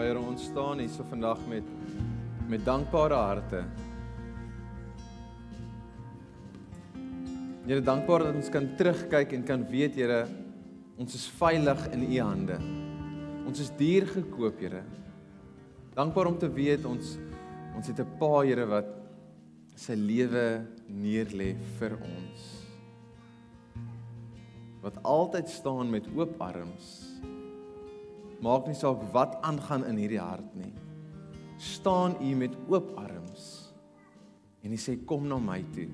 Ja Here, ons staan hier so vandag met met dankbare harte. Here, dankbaar dat ons kan terugkyk en kan weet, Here, ons is veilig in U hande. Ons is duur gekoop, Here. Dankbaar om te weet ons ons het 'n Pa, Here, wat sy lewe neerlê vir ons. Wat altyd staan met oop arms Maak nie saak wat aangaan in hierdie hart nie. Staan u met oop arms. En hy sê kom na my toe.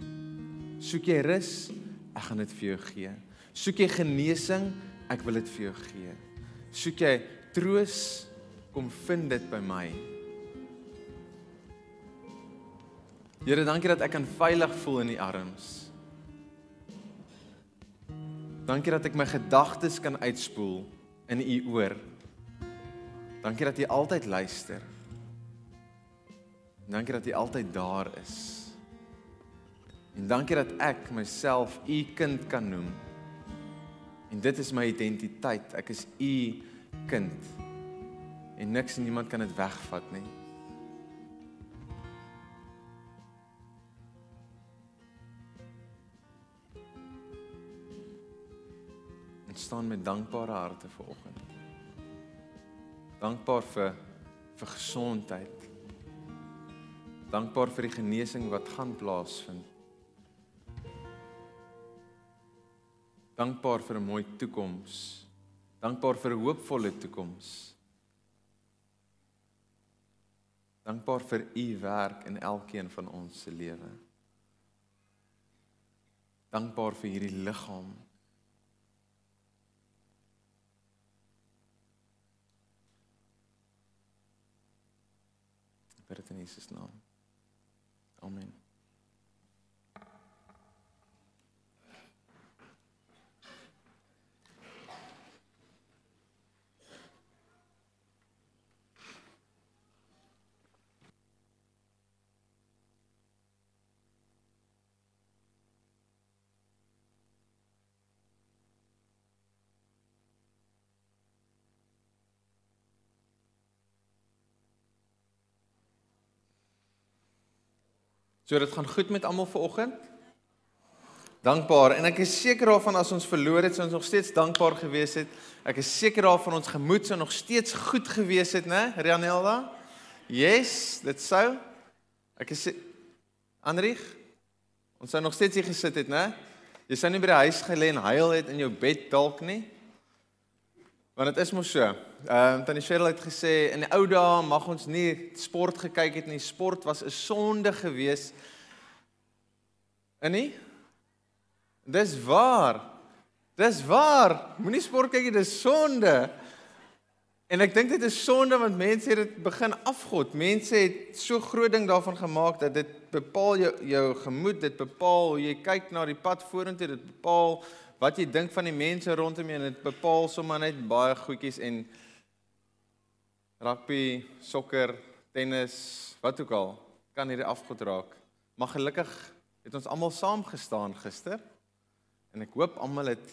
Soek jy rus? Ek gaan dit vir jou gee. Soek jy genesing? Ek wil dit vir jou gee. Soek jy troos? Kom vind dit by my. Here, dankie dat ek kan veilig voel in u arms. Dankie dat ek my gedagtes kan uitspoel in u oor. Dankie dat jy altyd luister. Dankie dat jy altyd daar is. En dankie dat ek myself u kind kan noem. En dit is my identiteit. Ek is u kind. En niks en niemand kan dit wegvat nie. Ons staan met dankbare harte vanoggend dankbaar vir vir gesondheid. Dankbaar vir die genesing wat gaan plaasvind. Dankbaar vir 'n mooi toekoms. Dankbaar vir 'n hoopvolle toekoms. Dankbaar vir u werk in elkeen van ons se lewe. Dankbaar vir hierdie liggaam dit in Jesus naam. Amen. So dit gaan goed met almal vanoggend. Dankbaar en ek is seker daarvan as ons verloor het, sou ons nog steeds dankbaar gewees het. Ek is seker daarvan ons gemoed sou nog steeds goed gewees het, né, Rianelda? Yes, dit sou. Ek is Anrich. Ons sou nog steeds hier gesit het, né? Jy sou nie by die huis gelê en huil het in jou bed dalk nie. Want dit is mos so. Ehm uh, Tannie Cheryl het gesê in die ou dae mag ons nie sport gekyk het nie. Sport was 'n sonde gewees. En nie? Dis waar. Dis waar. Moenie sport kyk nie, dis sonde. En ek dink dit is sonde want mense het dit begin afgod. Mense het so groot ding daarvan gemaak dat dit bepaal jou jou gemoed, dit bepaal hoe jy kyk na die pad vorentoe, dit bepaal wat jy dink van die mense rondom jou en dit bepaal sommer net baie goedjies en rugby, sokker, tennis, wat ook al kan hierdie afgod raak. Maar gelukkig het ons almal saam gestaan gister en ek hoop almal het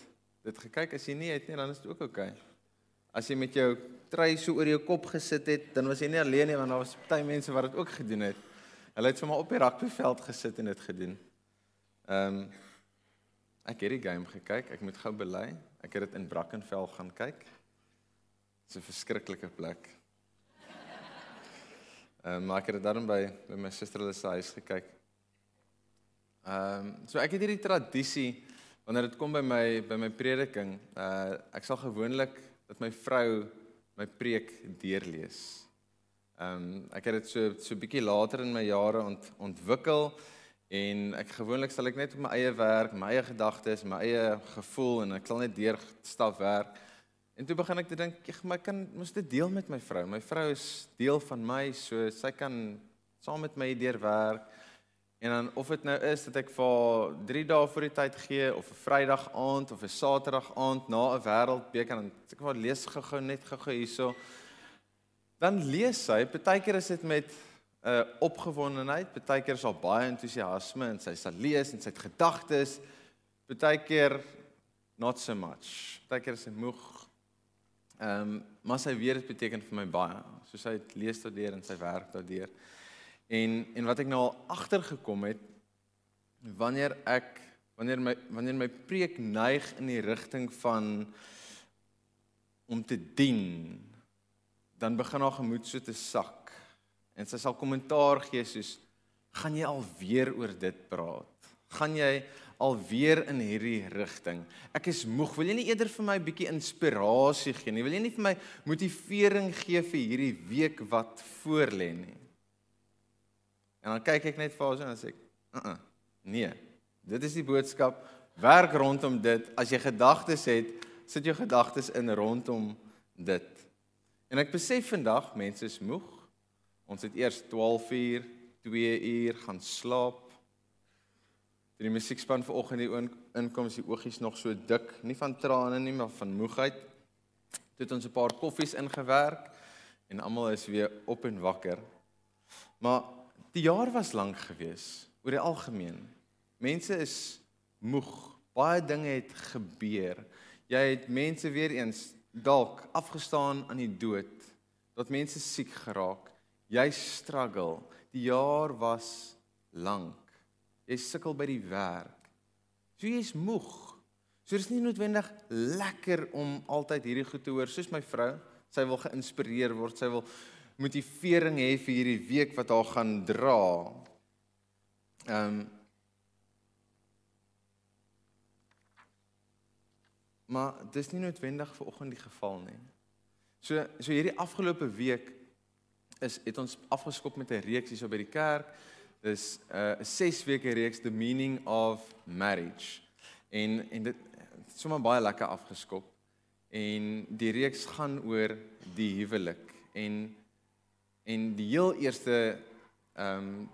dit gekyk as jy nie het nie dan is dit ook oukei. Okay. As jy met jou trui so oor jou kop gesit het, dan was jy nie alleen nie want daar was baie mense wat dit ook gedoen het. Hulle het sommer op die rugbyveld gesit en dit gedoen. Ehm um, Ek het die game gekyk. Ek moet gou bely. Ek het dit in Brackenfell gaan kyk. Dit's 'n verskriklike plek. Ehm um, maar ek het dit dan by by my suster hulle se huis gekyk. Ehm um, so ek het hierdie tradisie wanneer dit kom by my by my prediking, uh ek sal gewoonlik dat my vrou my preek deurlees. Ehm um, ek het dit so so bietjie later in my jare ont, ontwikkel En ek gewoonlik sal ek net op my eie werk, my eie gedagtes, my eie gevoel en ek sal net deur stap werk. En toe begin ek te dink, ek maar kan mos dit deel met my vrou. My vrou is deel van my, so sy kan saam met my deur werk. En dan of dit nou is dat ek vir 3 dae voor die tyd gee of 'n Vrydag aand of 'n Saterdag aand na 'n wêreldbeker dan ek wou lees gou-gou net gou-gou hierso. Dan lees sy, partykeer is dit met 'n uh, opgewondenheid, baie keer is daar baie entoesiasme en sy sal lees en sy het gedagtes. Baie keer not so much. Baie keer is sy moeg. Ehm um, maar sy weer dit beteken vir my baie. So sy lees daardeur en sy werk daardeur. En en wat ek nou al agtergekom het wanneer ek wanneer my wanneer my preek neig in die rigting van om te dien dan begin haar gemoed so te sak en sy sal kommentaar gee soos gaan jy alweer oor dit praat gaan jy alweer in hierdie rigting ek is moeg wil jy nie eerder vir my 'n bietjie inspirasie gee nie wil jy nie vir my motivering gee vir hierdie week wat voor lê nie en dan kyk ek net vir haar so en sê ek uh -uh, nee Dit is die boodskap. Werk rondom dit. As jy gedagtes het, sit jou gedagtes in rondom dit. En ek besef vandag mense is moeg. Ons het eers 12 uur, 2 uur gaan slaap. Toe die musiekspan vanoggend hier inkom, is die oogies nog so dik, nie van trane nie, maar van moegheid. Toe het ons 'n paar koffies ingewerk en almal is weer op en wakker. Maar die jaar was lank geweest oor die algemeen. Mense is moeg. Baie dinge het gebeur. Jy het mense weer eens dalk afgestaan aan die dood. Dat mense siek geraak. Jy struggle. Die jaar was lank. Jy sukkel by die werk. So jy's moeg. So dis nie noodwendig lekker om altyd hierdie goed te hoor soos my vrou. Sy wil geïnspireer word. Sy wil motivering hê vir hierdie week wat haar gaan dra. Ehm um, Maar dis nie noodwendig vir oggend die geval nie. So so hierdie afgelope week is het ons afgeskop met 'n reeks hier so by die kerk. Dis 'n uh, 6 weke reeks The Meaning of Marriage. En en dit het sommer baie lekker afgeskop. En die reeks gaan oor die huwelik en en die heel eerste ehm um,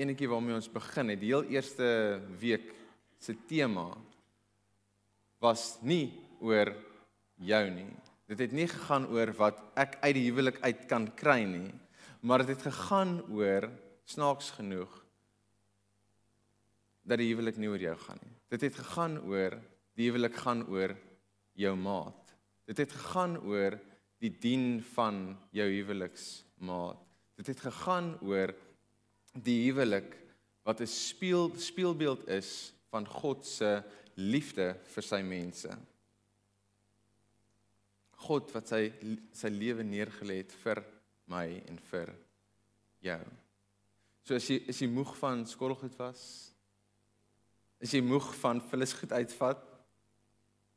enetjie waarmee ons begin het, die heel eerste week se tema was nie oor jou nie. Dit het nie gegaan oor wat ek uit die huwelik uit kan kry nie, maar dit het gegaan oor snaaks genoeg dat die huwelik nie oor jou gaan nie. Dit het gegaan oor die huwelik gaan oor jou maat. Dit het gegaan oor die dien van jou huweliksmaat. Dit het gegaan oor die huwelik wat 'n speel speelbeeld is van God se liefde vir sy mense. God wat sy sy lewe neergelê het vir my en vir jou. So as jy is jy moeg van skottelgoed was? Is jy moeg van vullisgoed uitvat?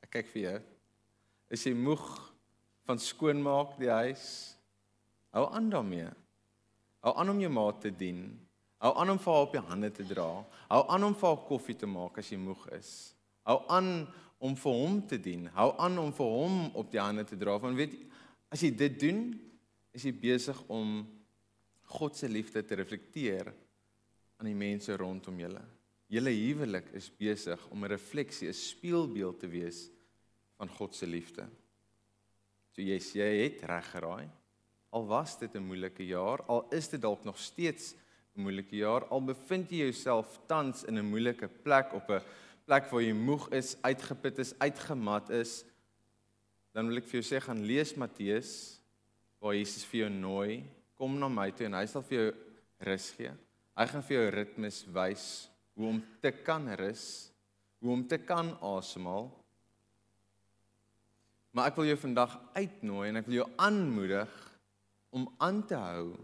Ek kyk vir jou. Is jy moeg van skoonmaak die huis? Hou aan daarmee. Hou aan om jou maat te dien. Hou aan om vir haar op die hande te dra. Hou aan om vir haar koffie te maak as jy moeg is. Hou aan om vir hom te dien. Hou aan om vir hom op die hande te dra. Want weet as jy dit doen, is jy besig om God se liefde te reflekteer aan die mense rondom julle. Julle huwelik is besig om 'n refleksie, 'n spieelbeeld te wees van God se liefde. So jy sê jy het reg geraai. Al was dit 'n moeilike jaar, al is dit dalk nog steeds 'n moeilike jaar, al bevind jy jouself tans in 'n moeilike plek op 'n plek waar jy moeg is, uitgeput is, uitgemat is, dan wil ek vir jou sê gaan lees Matteus waar Jesus vir jou nooi, kom na my toe en hy sal vir jou rus gee. Hy gaan vir jou ritmes wys hoe om te kan rus, hoe om te kan asemhaal. Maar ek wil jou vandag uitnooi en ek wil jou aanmoedig om aan te hou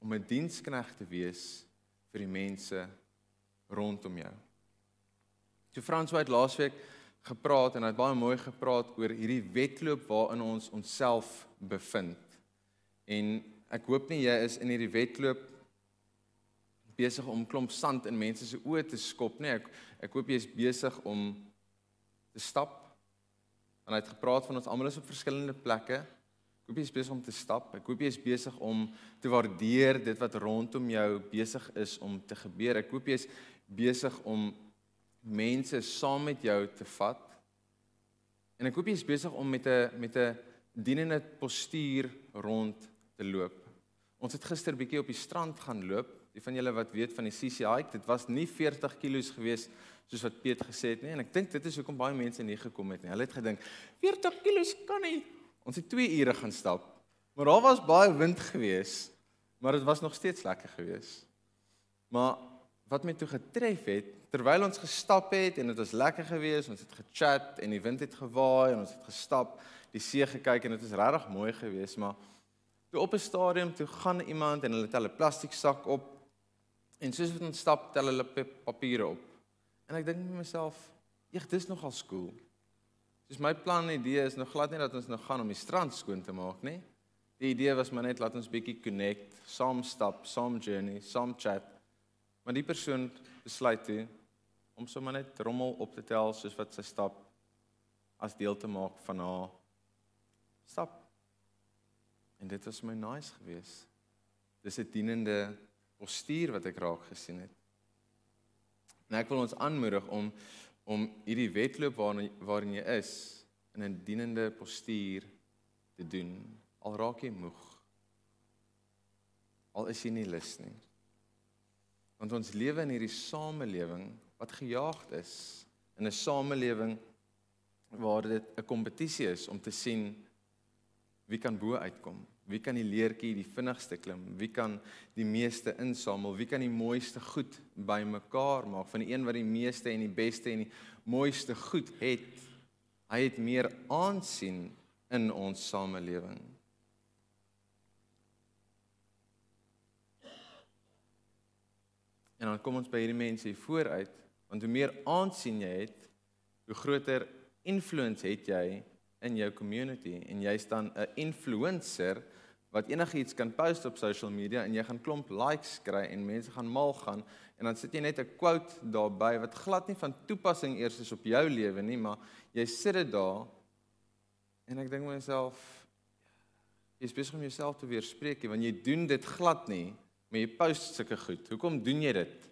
om 'n diensknegt te wees vir die mense rondom jou. So Frans het laasweek gepraat en hy het baie mooi gepraat oor hierdie wedloop waarin ons onsself bevind. En ek hoop nie jy is in hierdie wedloop besig om klomp sand in mense se oë te skop nie. Ek ek hoop jy is besig om te stap. En hy het gepraat van ons almal is op verskillende plekke. Ek hoop jy is besig om te stap. Ek hoop jy is besig om te waardeer dit wat rondom jou besig is om te gebeur. Ek hoop jy is besig om mense saam met jou te vat. En ek hoop jy is besig om met 'n met 'n dienende postuur rond te loop. Ons het gister bietjie op die strand gaan loop. Die van julle wat weet van die CC hike, dit was nie 40 kg gewees soos wat Piet gesê het nie en ek dink dit is hoekom baie mense nie gekom het nie. Hulle het gedink 40 kg kan nie. Ons het 2 ure gaan stap. Maar daar was baie wind gewees, maar dit was nog steeds lekker gewees. Maar wat my toe getref het terwyl ons gestap het en dit was lekker geweest, ons het gechat en die wind het gewaai en ons het gestap, die see gekyk en dit was regtig mooi geweest, maar toe op 'n stadium toe gaan iemand en hulle tel 'n plastiek sak op en soos ons stap tel hulle papiere op. En ek dink met myself, "Eg, dis nogal skool." Dis my plan en idee is nog glad nie dat ons nou gaan om die strand skoon te maak nie. Die idee was maar net laat ons bietjie connect, saam stap, saam journey, saam chat. Maar die persoon besluit toe om sommer net rommel op te tel soos wat sy stap as deel te maak van haar stap. En dit was my nice geweest. Dis 'n dienende postuur wat ek raak gesien het. En ek wil ons aanmoedig om om hierdie wedloop waarin waarin jy is in 'n dienende postuur te doen. Al raak jy moeg. Al is jy nie lus nie. Want ons lewe in hierdie samelewing wat gejaagd is, in 'n samelewing waar dit 'n kompetisie is om te sien wie kan bo uitkom. Wie kan die leertjie die vinnigste klim? Wie kan die meeste insamel? Wie kan die mooiste goed bymekaar maak? Van die een wat die meeste en die beste en die mooiste goed het, hy het meer aansien in ons samelewing. En dan kom ons by hierdie mense hier vooruit, want hoe meer aansien jy het, hoe groter influence het jy in jou community en jy's dan 'n influencer wat enigiets kan post op social media en jy gaan klomp likes kry en mense gaan mal gaan en dan sit jy net 'n quote daarby wat glad nie van toepassing eers is op jou lewe nie, maar jy sit dit daar en ek dink myself jy's besig om jouself te weerspreek want jy doen dit glad nie maar jy post sulke goed. Hoekom doen jy dit?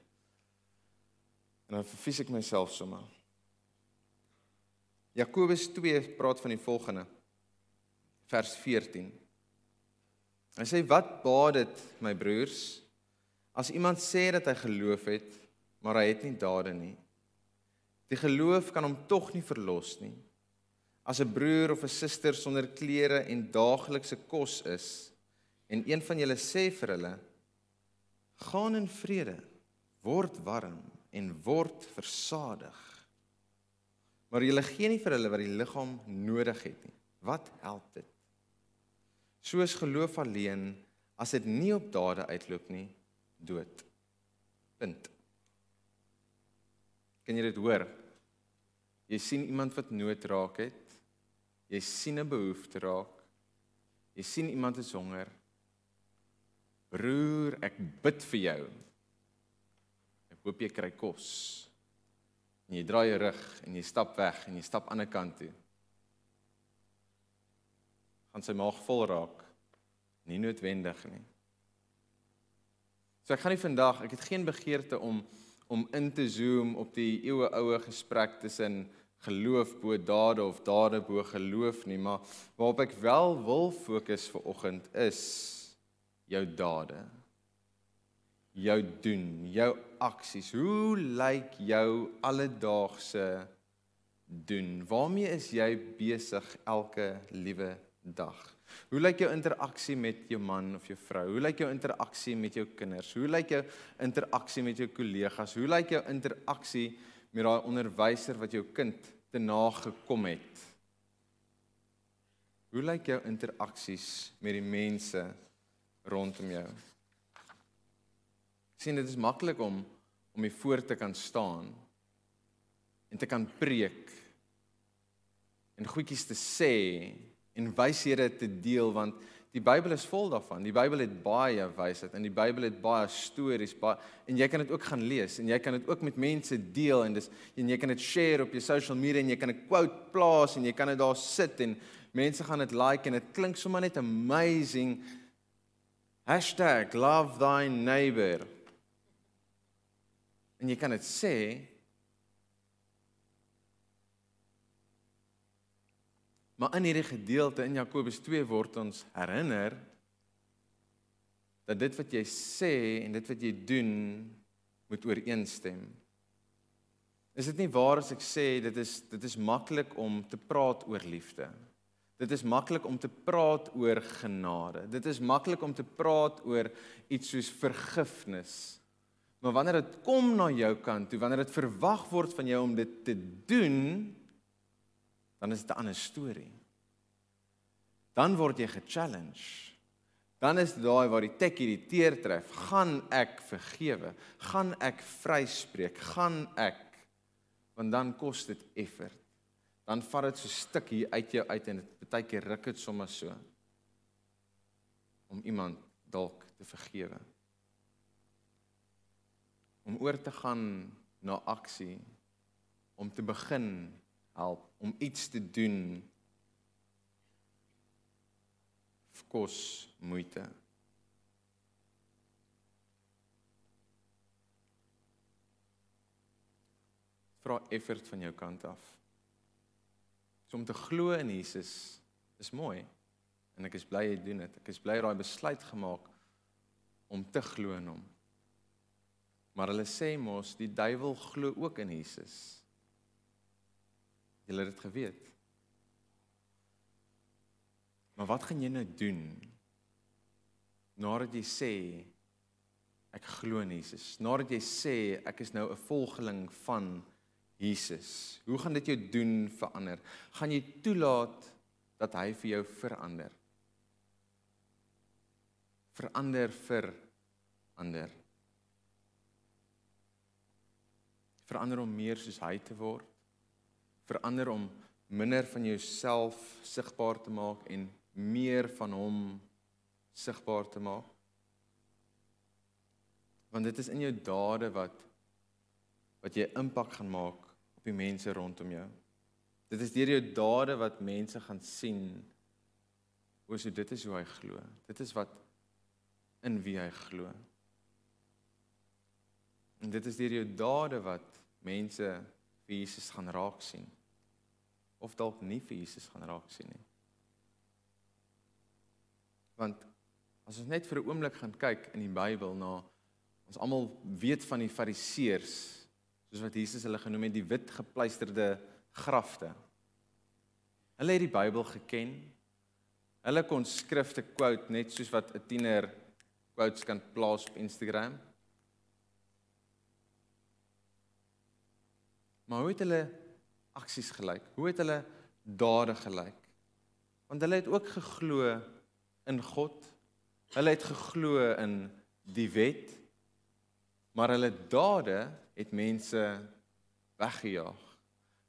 En dan verfies ek myself sommer. Jakobus 2 praat van die volgende. Vers 14. Hy sê wat baat dit my broers as iemand sê dat hy geloof het, maar hy het nie dade nie. Die geloof kan hom tog nie verlos nie. As 'n broer of 'n suster sonder klere en daaglikse kos is en een van julle sê vir hulle gaan in vrede, word warm en word versadig. Maar jy gee nie vir hulle wat die liggaam nodig het nie. Wat help dit? Soos geloof alleen as dit nie op dade uitloop nie, dood. Punt. Kan jy dit hoor? Jy sien iemand wat nood raak het. Jy sien 'n behoefte raak. Jy sien iemand is honger. Broer, ek bid vir jou. Ek hoop jy kry kos. En jy draai jou rug en jy stap weg en jy stap aan 'n kant toe. Gaan sy maag vol raak? Nie noodwendig nie. So ek gaan nie vandag, ek het geen begeerte om om in te zoom op die eeue oue gesprek tussen geloof bo dade of dade bo geloof nie, maar waarop ek wel wil fokus vir oggend is jou dade. Jou doen, jou aksies. Hoe lyk jou alledaagse doen? Waarmee is jy besig elke liewe dag? Hoe lyk jou interaksie met jou man of jou vrou? Hoe lyk jou interaksie met jou kinders? Hoe lyk jou interaksie met jou kollegas? Hoe lyk jou interaksie met daai onderwyser wat jou kind te nagekom het? Hoe lyk jou interaksies met die mense rondom jou. Sien dit is maklik om om hier voor te kan staan en te kan preek en goedjies te sê en wyshede te deel want die Bybel is vol daarvan. Die Bybel het baie wysheid en die Bybel het baie stories baie en jy kan dit ook gaan lees en jy kan dit ook met mense deel en dis en jy kan dit share op jou social media en jy kan 'n quote plaas en jy kan dit daar sit en mense gaan dit like en dit klink sommer net amazing #love thy neighbor. En jy kan dit sê Maar in hierdie gedeelte in Jakobus 2 word ons herinner dat dit wat jy sê en dit wat jy doen moet ooreenstem. Is dit nie waar as ek sê dit is dit is maklik om te praat oor liefde? Dit is maklik om te praat oor genade. Dit is maklik om te praat oor iets soos vergifnis. Maar wanneer dit kom na jou kant toe, wanneer dit verwag word van jou om dit te doen, dan is dit 'n ander storie. Dan word jy ge-challenge. Dan is daai waar die tek hierdie teer tref. Gaan ek vergewe? Gaan ek vryspreek? Gaan ek want dan kos dit effort. Dan vat dit so 'n stuk hier uit jou uit en dit baie keer ruk dit sommer so om iemand dalk te vergewe. Om oor te gaan na aksie om te begin help om iets te doen kos moeite vra effort van jou kant af. So om te glo in Jesus is mooi en ek is bly jy doen dit. Ek is bly daai besluit gemaak om te glo in hom. Maar hulle sê mos die duiwel glo ook in Jesus. Jy het dit geweet. Maar wat gaan jy nou doen? Nadat jy sê ek glo in Jesus, nadat jy sê ek is nou 'n volgeling van Jesus. Hoe gaan dit jou doen verander? Gaan jy toelaat dat hy vir jou verander? Verander vir ander. Verander om meer soos hy te word. Verander om minder van jouself sigbaar te maak en meer van hom sigbaar te maak. Want dit is in jou dade wat wat jy impak gaan maak op die mense rondom jou. Dit is deur jou dade wat mense gaan sien hoe so dit is hoe hy glo. Dit is wat in wie hy glo. En dit is deur jou dade wat mense vir Jesus gaan raak sien of dalk nie vir Jesus gaan raak sien nie. Want as ons net vir 'n oomblik gaan kyk in die Bybel na ons almal weet van die Fariseërs soos wat Jesus hulle genoem het die wit gepleisterde grafte. Hulle het die Bybel geken. Hulle kon skrifte quote net soos wat 'n tiener quotes kan plaas op Instagram. Maar hoe het hulle aksies gelyk? Hoe het hulle dade gelyk? Want hulle het ook geglo in God. Hulle het geglo in die wet. Maar hulle dade het mense weggejaag.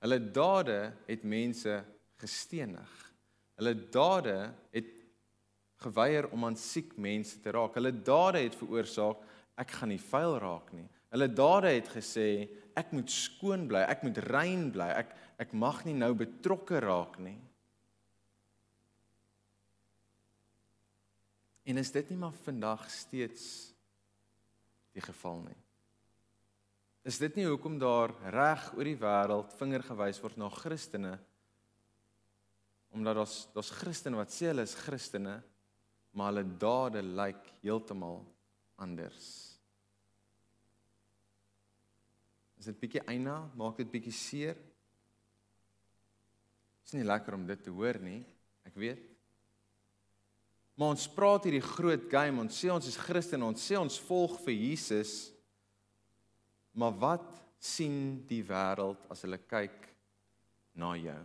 Hulle dade het mense gestenig. Hulle dade het geweier om aan siek mense te raak. Hulle dade het veroorsaak ek gaan nie vuil raak nie. Hulle dade het gesê ek moet skoon bly, ek moet rein bly. Ek ek mag nie nou betrokke raak nie. En is dit nie maar vandag steeds die geval nie? Is dit nie hoekom daar reg oor die wêreld vinger gewys word na Christene? Omdat daar's daar's Christene wat sê hulle is Christene, maar hulle dade lyk heeltemal anders. Is dit bietjie eina? Maak dit bietjie seer? Is nie lekker om dit te hoor nie, ek weet. Maar ons praat hierdie groot game, ons sê ons is Christene, ons sê ons volg vir Jesus. Maar wat sien die wêreld as hulle kyk na jou?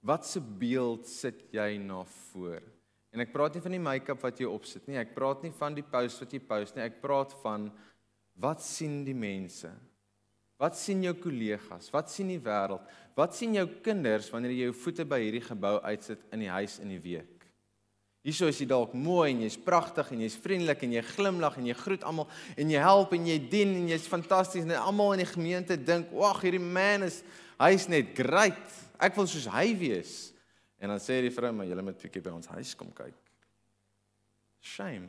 Wat se beeld sit jy na voor? En ek praat nie van die make-up wat jy opsit nie. Ek praat nie van die post wat jy post nie. Ek praat van wat sien die mense? Wat sien jou kollegas? Wat sien die wêreld? Wat sien jou kinders wanneer jy jou voete by hierdie gebou uitsit in die huis in die week? Hieso is jy dalk mooi en jy's pragtig en jy's vriendelik en jy glimlag en jy groet almal en jy help en jy dien en jy's fantasties en almal in die gemeente dink, "Wag, hierdie man is hy's net great. Ek wil soos hy wees." En dan sê die vrou, "Maar jy moet bietjie by ons huis kom kyk." Shame.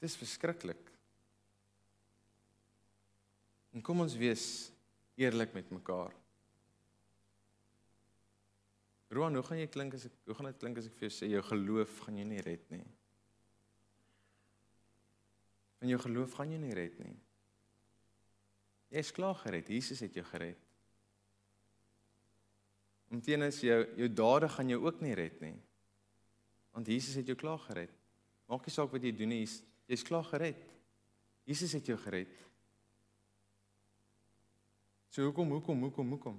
Dis verskriklik. En kom ons wees eerlik met mekaar. Roan, hoe gaan jy klink as ek hoe gaan dit klink as ek vir jou sê jou geloof gaan jou nie red nie? In jou geloof gaan jy nie red nie. Jy is klaar gered. Jesus het jou gered. Omteens jou jou dade gaan jou ook nie red nie. Want Jesus het jou klaar gered. Maak nie saak wat jy doen nie, jy's klaar gered. Jesus het jou gered. So hoekom hoekom hoekom hoekom?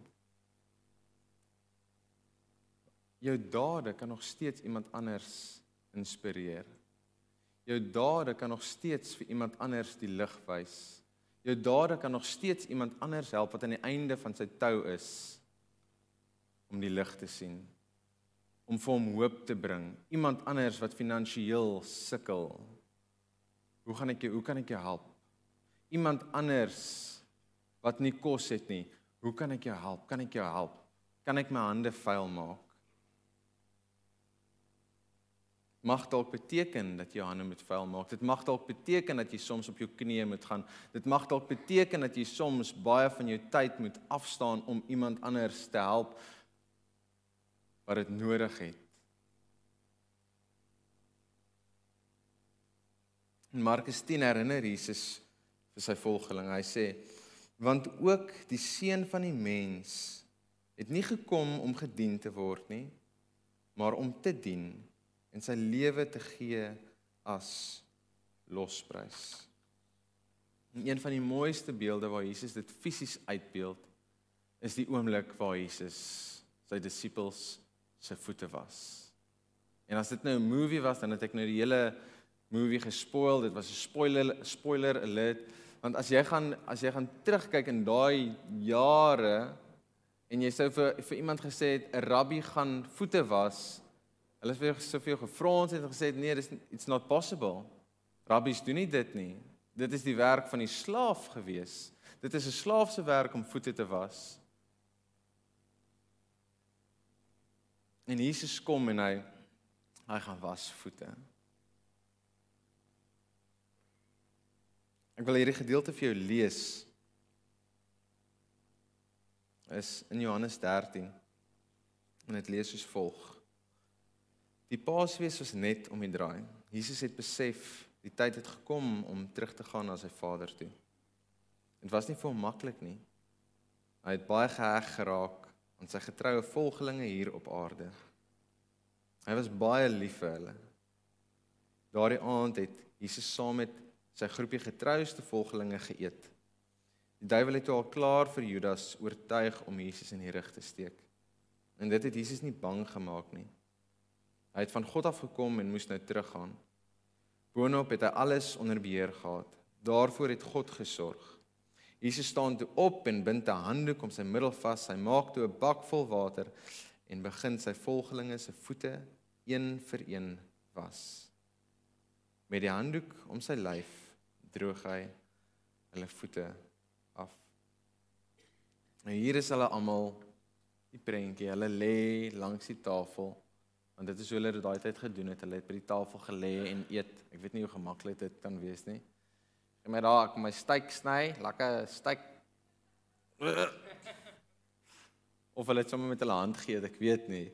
Jou dade kan nog steeds iemand anders inspireer. Jou dade kan nog steeds vir iemand anders die lig wys. Jou dade kan nog steeds iemand anders help wat aan die einde van sy tou is om die lig te sien. Om vir hom hoop te bring. Iemand anders wat finansiëel sukkel. Hoe gaan ek jou hoe kan ek jou help? Iemand anders wat nie kos het nie. Hoe kan ek jou help? Kan ek jou help? Kan ek my hande vuil maak? mag dalk beteken dat jy jou hande moet vuil maak. Dit mag dalk beteken dat jy soms op jou knieë moet gaan. Dit mag dalk beteken dat jy soms baie van jou tyd moet afstaan om iemand anders te help wat dit nodig het. In Markus 10 herinner Jesus vir sy volgeling. Hy sê: "Want ook die seun van die mens het nie gekom om gedien te word nie, maar om te dien." en sy lewe te gee as losprys. En een van die mooiste beelde waar Jesus dit fisies uitbeeld is die oomblik waar Jesus sy disippels se voete was. En as dit nou 'n movie was, dan het ek nou die hele movie gespoil. Dit was 'n spoiler spoiler alert want as jy gaan as jy gaan terugkyk in daai jare en jy sou vir vir iemand gesê het 'n rabbi gaan voete was, Hulle het vir soveel gevra ons het gesê nee, dis it's not possible. Rabbies doen nie dit nie. Dit is die werk van die slaaf gewees. Dit is 'n slaaf se werk om voete te was. En Jesus kom en hy hy gaan was voete. Ek wil hierdie gedeelte vir jou lees. Is in Johannes 13. En dit lees soos volg. Die Paasfees was net om die draai. Jesus het besef die tyd het gekom om terug te gaan na sy Vader toe. Dit was nie vir hom maklik nie. Hy het baie geheg geraak aan sy getroue volgelinge hier op aarde. Hy was baie lief vir hulle. Daardie aand het Jesus saam met sy groepie getrouste volgelinge geëet. Die duiwel het al klaar vir Judas oortuig om Jesus in die rug te steek. En dit het Jesus nie bang gemaak nie. Hy het van God af gekom en moes nou teruggaan. Boonop het hy alles onder beheer gehad. Daarvoor het God gesorg. Jesus staan toe op en bind 'n handdoek om sy middel vas. Hy maak toe 'n bak vol water en begin sy volgelinge se voete een vir een was. Met die handdoek om sy lyf droog hy hulle voete af. Nou hier is hulle almal die prentjie. Hulle lê langs die tafel. Want dit is hoe hulle dit daai tyd gedoen het. Hulle het by die tafel gelê en eet. Ek weet nie hoe gemaklik dit kan wees nie. En my daar, ek my steak sny, lekker steak. Of hulle het sommer met hulle hand geëet, ek weet nie.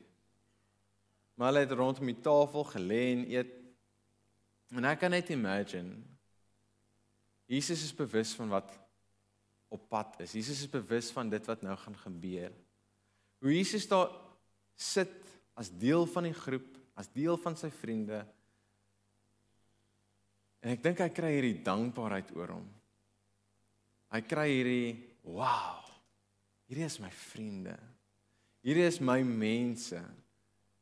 Maar hulle het rondom die tafel gelê en eet. En ek kan net imagine. Jesus is bewus van wat op pad is. Jesus is bewus van dit wat nou gaan gebeur. Hoe Jesus daar sit as deel van die groep, as deel van sy vriende. En ek dink hy kry hierdie dankbaarheid oor hom. Hy kry hierdie wow. Hierdie is my vriende. Hierdie is my mense.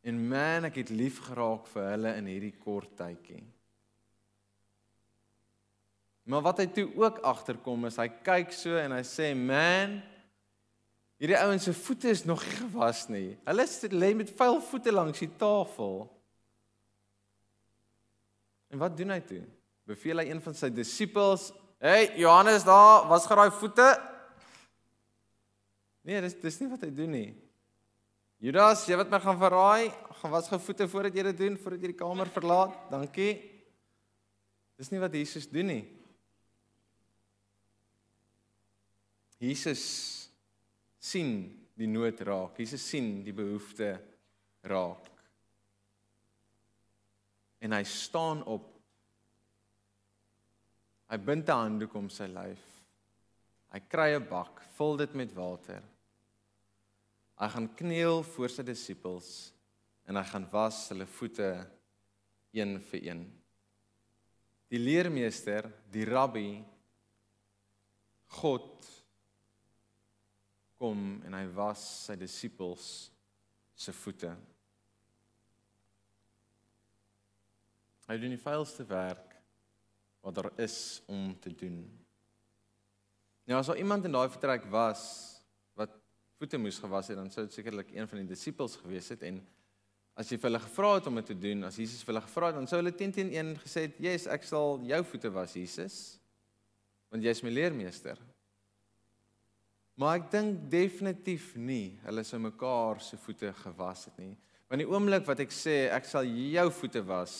En man, ek het lief geraak vir hulle in hierdie kort tydjie. Maar wat hy toe ook agterkom is hy kyk so en hy sê man, Hierdie ouens se voete is nog nie gewas nie. Hulle lê met vuil voete langs die tafel. En wat doen hy toe? Beveel hy een van sy disippels, "Hey Johannes, daar, was geraai voete?" Nee, dis dis nie wat hy doen nie. Judas, jy wat my gaan verraai, gaan was gou voete voordat jy dit doen, voordat jy die kamer verlaat. Dankie. Dis nie wat Jesus doen nie. Jesus sien die nood raak. Jesus sien die behoefte raak. En hy staan op. Hy bind 'n handdoek om sy lyf. Hy kry 'n bak, vul dit met water. Hy gaan kniel voor sy disippels en hy gaan was hulle voete een vir een. Die leermeester, die rabbi God kom en hy was sy disippels se voete. Hy doen die vuilste werk wat daar is om te doen. Nou as daar iemand in daai vertrek was wat voete moes gewas het, dan sou dit sekerlik een van die disippels gewees het en as jy vir hulle gevra het om dit te doen, as Jesus vir hulle gevra het, dan sou hulle teen teen een gesê het, "Yes, ek sal jou voete was, Jesus." Want jy's my leermeester. Maar ek dink definitief nie hulle sou mekaar se voete gewas het nie. Want die oomblik wat ek sê ek sal jou voete was,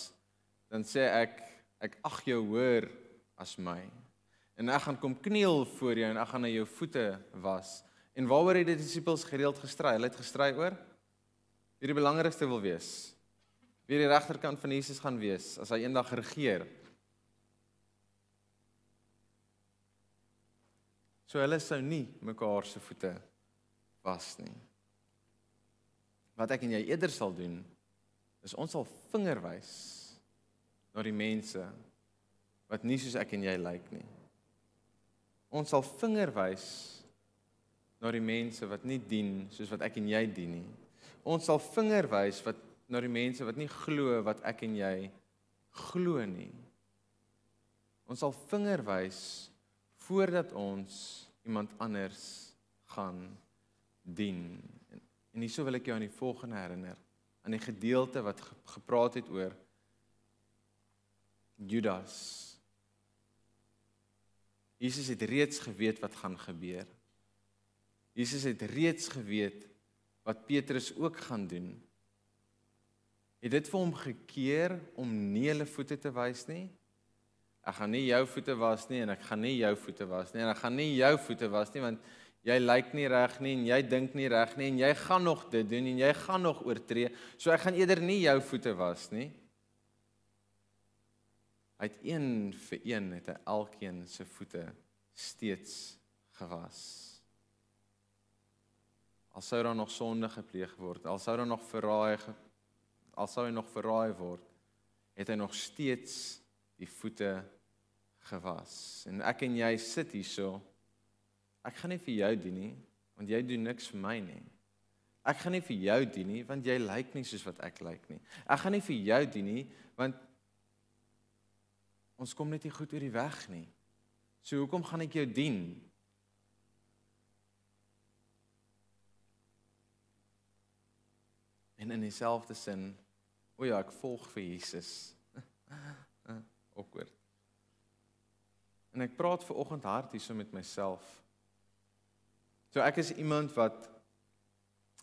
dan sê ek ek ag jou hoër as my. En ek gaan kom kniel voor jou en ek gaan na jou voete was. En waaroor het die disippels gereeld gestry? Hulle het gestry oor wie die belangrikste wil wees. Wie die regterkant van Jesus gaan wees as hy eendag regeer. So hulle sou nie mekaar se voete was nie. Wat ek en jy eerder sal doen, is ons sal vinger wys na die mense wat nie soos ek en jy lyk nie. Ons sal vinger wys na die mense wat nie dien soos wat ek en jy dien nie. Ons sal vinger wys wat na die mense wat nie glo wat ek en jy glo nie. Ons sal vinger wys voordat ons iemand anders gaan dien. En, en hierso wil ek jou aan die volgende herinner, aan die gedeelte wat gepraat het oor Judas. Jesus het reeds geweet wat gaan gebeur. Jesus het reeds geweet wat Petrus ook gaan doen. Het dit vir hom gekeer om nie hulle voete te wys nie? Ek gaan nie jou voete was nie en ek gaan nie jou voete was nie en ek gaan nie jou voete was nie want jy lyk nie reg nie en jy dink nie reg nie en jy gaan nog dit doen en jy gaan nog oortree. So ek gaan eerder nie jou voete was nie. Uit een vir een het hy elkeen se voete steeds gewas. Al sou daar nog sonde gepleeg word, al sou daar nog verraai al sou hy nog verraai word, het hy nog steeds die voete gewas. En ek en jy sit hierso. Ek gaan nie vir jou dien nie, want jy doen niks vir my nie. Ek gaan nie vir jou dien nie, want jy lyk nie soos wat ek lyk nie. Ek gaan nie vir jou dien nie, want ons kom net nie goed oor die weg nie. So hoekom gaan ek jou dien? En in dieselfde sin, o ja, ek volg vir Jesus. awkward. En ek praat ver oggend hard hierso met myself. So ek is iemand wat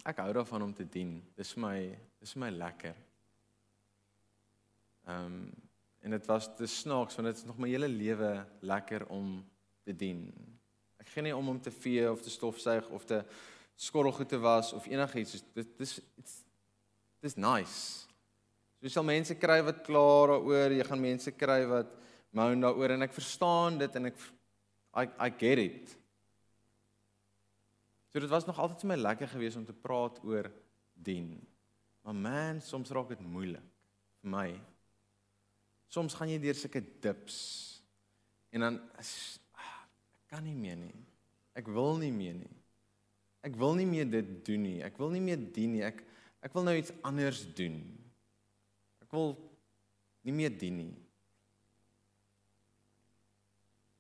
ek hou daarvan om te dien. Dis my dis my lekker. Ehm um, en dit was te snaaks want dit is nog my hele lewe lekker om te dien. Ek gee nie om om te vee of te stofsuig of te skorrelgoed te was of enigiets. Dit dis dis nice. So sal mense kry wat klaar daaroor, jy gaan mense kry wat moan daaroor en ek verstaan dit en ek I I get it. So dit was nog altyd vir my lekker geweest om te praat oor dien. Maar man, soms raak dit moeilik vir my. Soms gaan jy deur sulke dips en dan ek kan nie meer nie. Ek wil nie meer nie. Ek wil nie meer dit doen nie. Ek wil nie meer dien nie. Ek ek wil nou iets anders doen. Ek wil nie meer dien nie.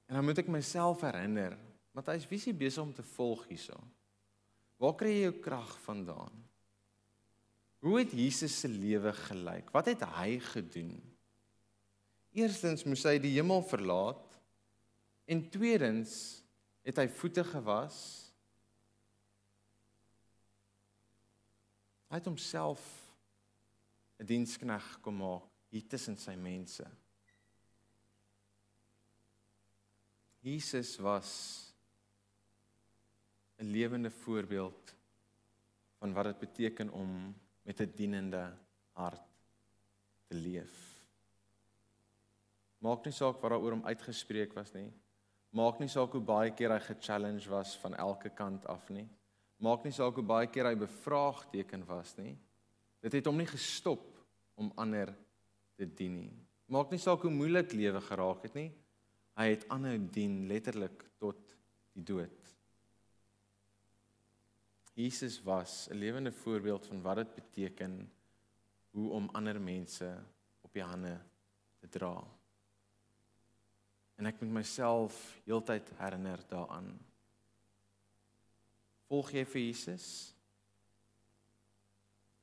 En dan moet ek myself herinner, Matthys, wie is besig om te volg hierso? Waar kry jy jou krag vandaan? Hoe het Jesus se lewe gelyk? Wat het hy gedoen? Eerstens moes hy die hemel verlaat en tweedens het hy voete gewas. Hy het homself 'n dienskneg kom maak hier tussen sy mense. Jesus was 'n lewende voorbeeld van wat dit beteken om met 'n dienende hart te leef. Maak nie saak wat daaroor hom uitgespreek was nie. Maak nie saak hoe baie keer hy ge-challenge was van elke kant af nie. Maak nie saak hoe baie keer hy bevraagteken was nie. Dit het hom nie gestop om ander te dien nie. Maak nie saak hoe moeilik lewe geraak het nie. Hy het aanhou dien letterlik tot die dood. Jesus was 'n lewende voorbeeld van wat dit beteken hoe om ander mense op die hande te dra. En ek moet myself heeltyd herinner daaraan. Volg jy vir Jesus?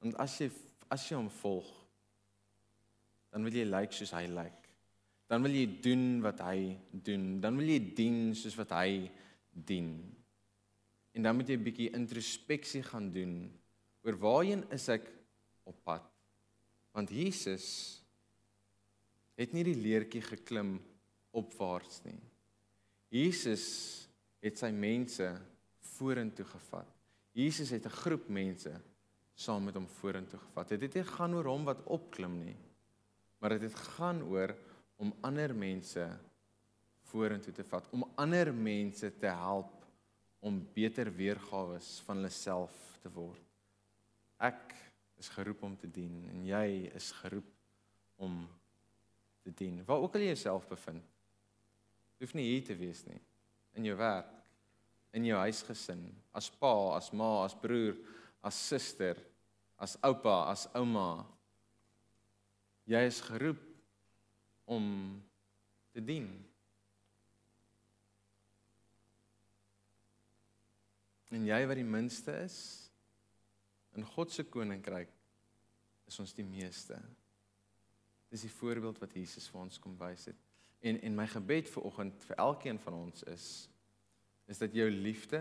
Want as jy as jy hom volg, dan wil jy lyk like soos hy lyk. Like. Dan wil jy doen wat hy doen. Dan wil jy dien soos wat hy dien. En dan moet jy 'n bietjie introspeksie gaan doen oor waarheen is ek op pad? Want Jesus het nie die leertjie geklim opwaarts nie. Jesus het sy mense vorentoe gevat. Jesus het 'n groep mense saam met hom vorentoe gevat. Dit het nie gaan oor hom wat opklim nie, maar dit het, het gaan oor om ander mense vorentoe te vat, om ander mense te help om beter weergawe van hulle self te word. Ek is geroep om te dien en jy is geroep om te dien. Waar ook al jy jouself bevind. Hoef nie hier te wees nie. In jou werk, in jou huisgesin, as pa, as ma, as broer, as suster, as oupa, as ouma. Jy is geroep om te dien. En jy wat die minste is in God se koninkryk is ons die meeste. Dis die voorbeeld wat Jesus vir ons kom wys het. En en my gebed vir oggend vir elkeen van ons is is dat jou liefde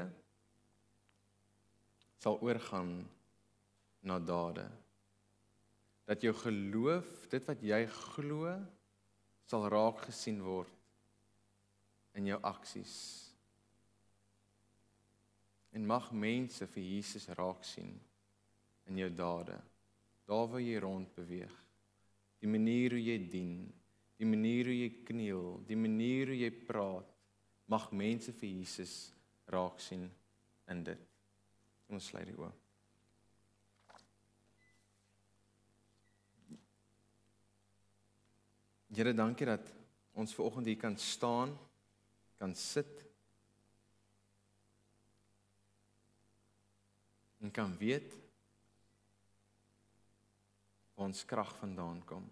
sal oorgaan na dade. Dat jou geloof, dit wat jy glo, sal raak gesien word in jou aksies. En mag mense vir Jesus raak sien in jou dade. Daar waar jy rond beweeg. Die manier hoe jy dien, die manier hoe jy kniel, die manier hoe jy praat, mag mense vir Jesus raak sien in dit. Ons sluit die oë. Here, dankie dat ons ver oggend hier kan staan, kan sit en kan weet waar ons krag vandaan kom.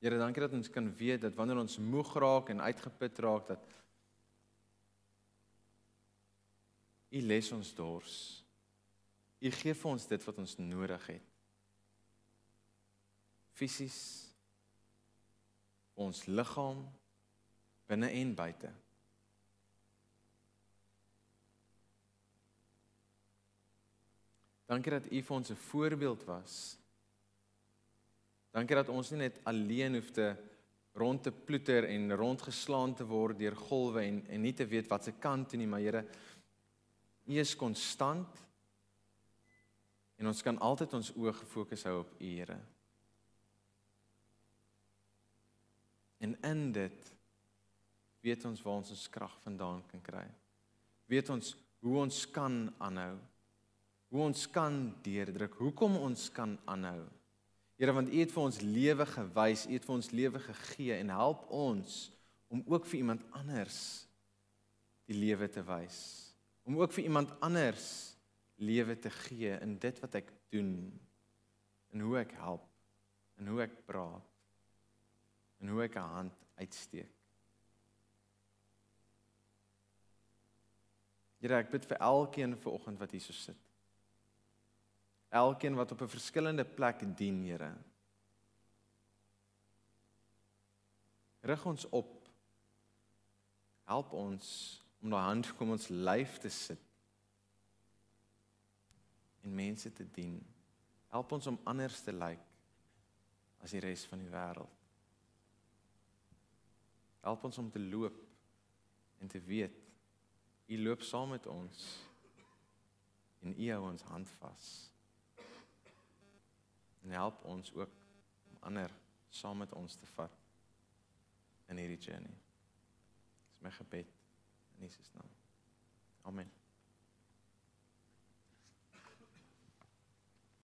Here, dankie dat ons kan weet dat wanneer ons moeg raak en uitgeput raak dat U les ons dors. U gee vir ons dit wat ons nodig het. Fisies ons liggaam binne en buite. Dankie dat U vir ons 'n voorbeeld was. Dankie dat ons nie net alleen hoef te rond te ploeter en rondgeslaan te word deur golwe en en nie te weet wat se kant toe nie, maar Here, U is konstant. En ons kan altyd ons oë gefokus hou op U, Here. En in dit weet ons waar ons ons krag vandaan kan kry. Weet ons hoe ons kan aanhou hoe ons kan deurdruk, hoekom ons kan aanhou. Here, want U het vir ons lewe gewys, U het vir ons lewe gegee en help ons om ook vir iemand anders die lewe te wys. Om ook vir iemand anders lewe te gee in dit wat ek doen, in hoe ek help, in hoe ek praat, in hoe ek 'n hand uitsteek. Here, ek bid vir elkeen vanoggend wat hier so sit. Elkeen wat op 'n verskillende plek dien, Here. Rig ons op. Help ons om daai hand kom ons lyf te sit en mense te dien. Help ons om anders te lyk as die res van die wêreld. Help ons om te loop en te weet U loop saam met ons en U hou ons hand vas. En help ons ook om ander saam met ons te vat in hierdie journey. Dis my gebed in Jesus naam. Amen.